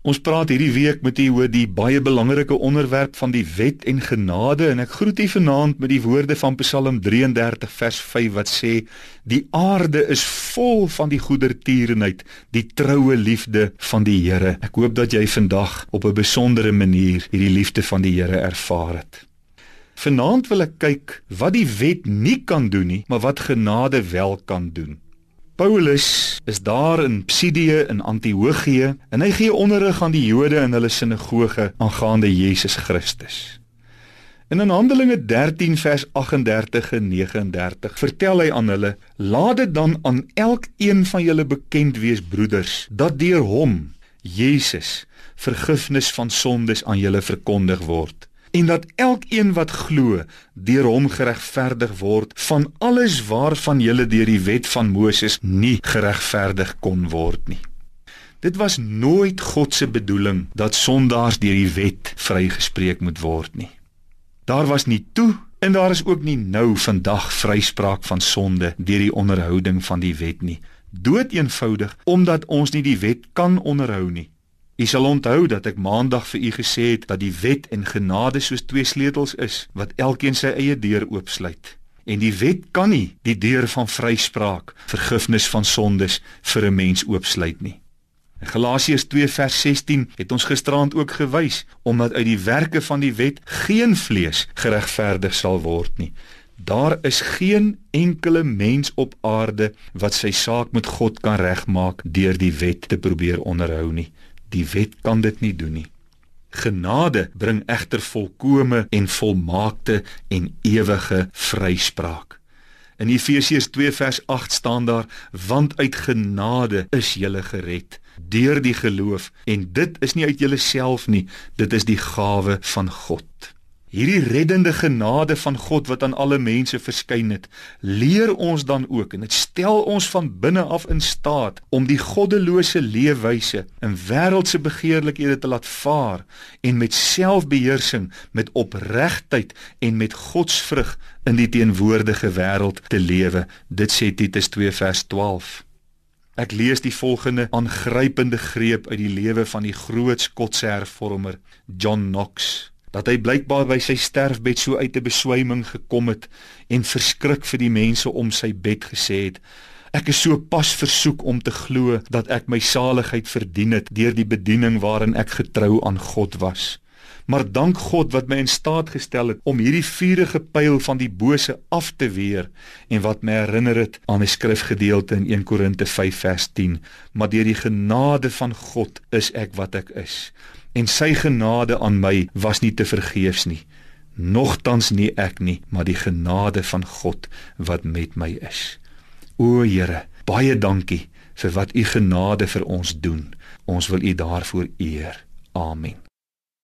Ons praat hierdie week met u oor die baie belangrike onderwerp van die wet en genade en ek groet u vanaand met die woorde van Psalm 33 vers 5 wat sê die aarde is vol van die goedertierenheid die troue liefde van die Here. Ek hoop dat jy vandag op 'n besondere manier hierdie liefde van die Here ervaar het. Vanaand wil ek kyk wat die wet nie kan doen nie, maar wat genade wel kan doen. Paulus is daar in Psidië in Antiochië en hy gee onderrig aan die Jode in hulle sinagoge aangaande Jesus Christus. En in Handelinge 13 vers 38 en 39 vertel hy aan hulle: "Laat dit dan aan elkeen van julle bekend wees, broeders, dat deur hom, Jesus, vergifnis van sondes aan julle verkondig word." En dat elkeen wat glo deur hom geregverdig word van alles waarvan julle deur die wet van Moses nie geregverdig kon word nie. Dit was nooit God se bedoeling dat sondaars deur die wet vrygespreek moet word nie. Daar was nie toe en daar is ook nie nou vandag vryspraak van sonde deur die onderhouding van die wet nie. Dood eenvoudig omdat ons nie die wet kan onderhou nie. U sal onthou dat ek maandag vir u gesê het dat die wet en genade soos twee sleutels is wat elkeen sy eie deur oopsluit. En die wet kan nie die deur van vryspraak, vergifnis van sondes vir 'n mens oopsluit nie. In Galasiërs 2 vers 16 het ons gisterand ook gewys omdat uit die werke van die wet geen vlees geregverdig sal word nie. Daar is geen enkele mens op aarde wat sy saak met God kan regmaak deur die wet te probeer onderhou nie. Die wet kan dit nie doen nie. Genade bring egter volkome en volmaakte en ewige vryspraak. In Efesiërs 2 vers 8 staan daar: "Want uit genade is jy gered deur die geloof en dit is nie uit jouself nie, dit is die gawe van God." Hierdie reddende genade van God wat aan alle mense verskyn het, leer ons dan ook en dit stel ons van binne af in staat om die goddelose leefwyse in wêreldse begeerlikhede te laat vaar en met selfbeheersing, met opregtheid en met godsvrug in die teenwoordige wêreld te lewe. Dit sê Titus 2 vers 12. Ek lees die volgende aangrypende greep uit die lewe van die groot Skotse hervormer John Knox dat hy blykbaar by sy sterfbed so uit 'n beswyming gekom het en verskrik vir die mense om sy bed gesê het ek is so pas versoek om te glo dat ek my saligheid verdien het deur die bediening waarin ek getrou aan God was maar dank God wat my in staat gestel het om hierdie vuurige pyl van die bose af te weer en wat my herinner het aan 'n skrifgedeelte in 1 Korinte 5 vers 10 maar deur die genade van God is ek wat ek is en sy genade aan my was nie te vergeefs nie. Nogtans nie ek nie, maar die genade van God wat met my is. O Here, baie dankie vir wat u genade vir ons doen. Ons wil u daarvoor eer. Amen.